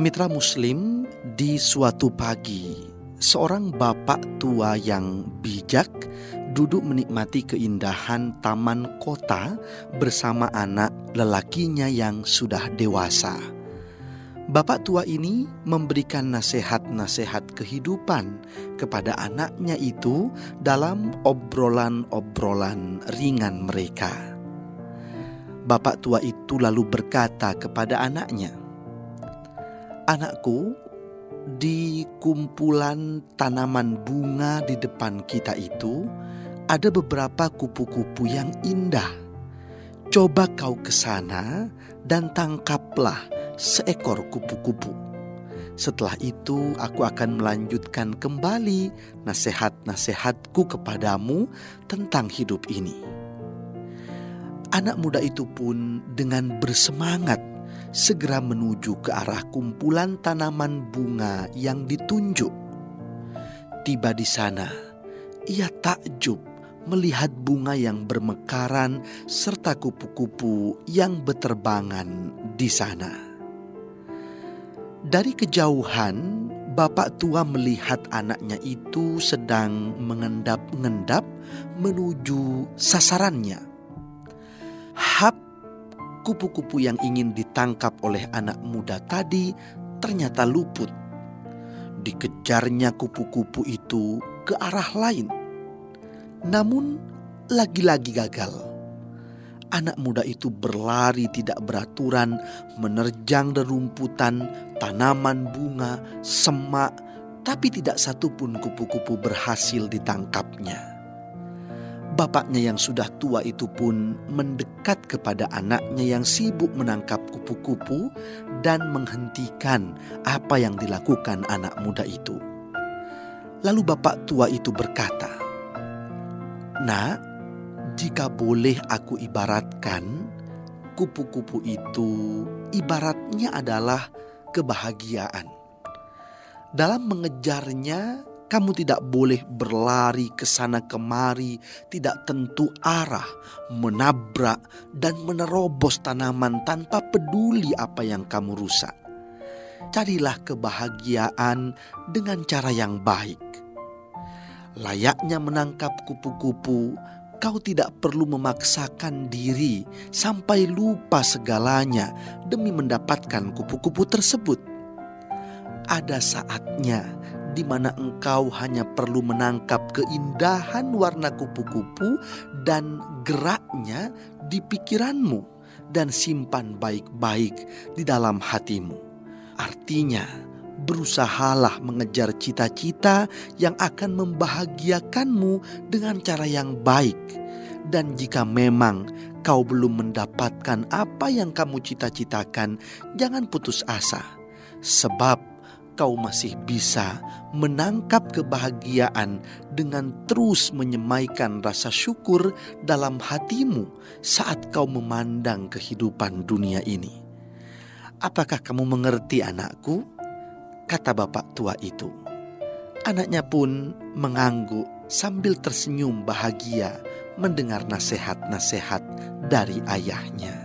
Mitra Muslim, di suatu pagi, seorang bapak tua yang bijak duduk menikmati keindahan taman kota bersama anak lelakinya yang sudah dewasa. Bapak tua ini memberikan nasihat-nasihat kehidupan kepada anaknya itu dalam obrolan-obrolan ringan mereka. Bapak tua itu lalu berkata kepada anaknya, "Anakku, di kumpulan tanaman bunga di depan kita itu ada beberapa kupu-kupu yang indah. Coba kau ke sana dan tangkaplah." seekor kupu-kupu. Setelah itu, aku akan melanjutkan kembali nasihat-nasihatku kepadamu tentang hidup ini. Anak muda itu pun dengan bersemangat segera menuju ke arah kumpulan tanaman bunga yang ditunjuk. Tiba di sana, ia takjub melihat bunga yang bermekaran serta kupu-kupu yang beterbangan di sana. Dari kejauhan, bapak tua melihat anaknya itu sedang mengendap-ngendap menuju sasarannya. Kupu-kupu yang ingin ditangkap oleh anak muda tadi ternyata luput. Dikejarnya kupu-kupu itu ke arah lain, namun lagi-lagi gagal anak muda itu berlari tidak beraturan, menerjang rerumputan, tanaman bunga, semak, tapi tidak satupun kupu-kupu berhasil ditangkapnya. Bapaknya yang sudah tua itu pun mendekat kepada anaknya yang sibuk menangkap kupu-kupu dan menghentikan apa yang dilakukan anak muda itu. Lalu bapak tua itu berkata, "Nak, jika boleh aku ibaratkan, kupu-kupu itu ibaratnya adalah kebahagiaan. Dalam mengejarnya, kamu tidak boleh berlari ke sana kemari, tidak tentu arah, menabrak, dan menerobos tanaman tanpa peduli apa yang kamu rusak. Carilah kebahagiaan dengan cara yang baik. Layaknya menangkap kupu-kupu, Kau tidak perlu memaksakan diri sampai lupa segalanya demi mendapatkan kupu-kupu tersebut. Ada saatnya di mana engkau hanya perlu menangkap keindahan warna kupu-kupu dan geraknya di pikiranmu dan simpan baik-baik di dalam hatimu. Artinya, berusahalah mengejar cita-cita yang akan membahagiakanmu dengan cara yang baik. Dan jika memang kau belum mendapatkan apa yang kamu cita-citakan, jangan putus asa, sebab kau masih bisa menangkap kebahagiaan dengan terus menyemaikan rasa syukur dalam hatimu saat kau memandang kehidupan dunia ini. Apakah kamu mengerti, anakku? kata bapak tua itu. Anaknya pun mengangguk sambil tersenyum bahagia mendengar nasihat-nasihat dari ayahnya.